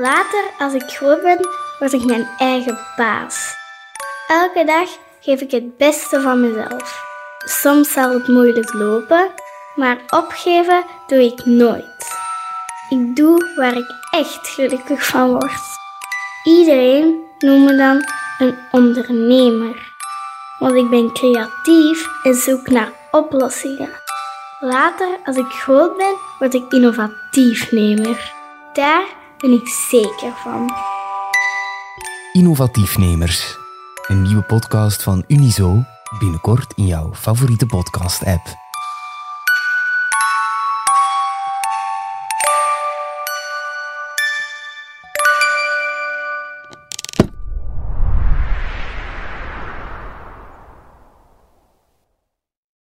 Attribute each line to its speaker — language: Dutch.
Speaker 1: Later, als ik groot ben, word ik mijn eigen baas. Elke dag geef ik het beste van mezelf. Soms zal het moeilijk lopen, maar opgeven doe ik nooit. Ik doe waar ik echt gelukkig van word. Iedereen noemt me dan een ondernemer. Want ik ben creatief en zoek naar oplossingen. Later, als ik groot ben, word ik innovatiefnemer. Daar ben ik zeker van.
Speaker 2: Innovatiefnemers. Een nieuwe podcast van Unizo. Binnenkort in jouw favoriete podcast-app.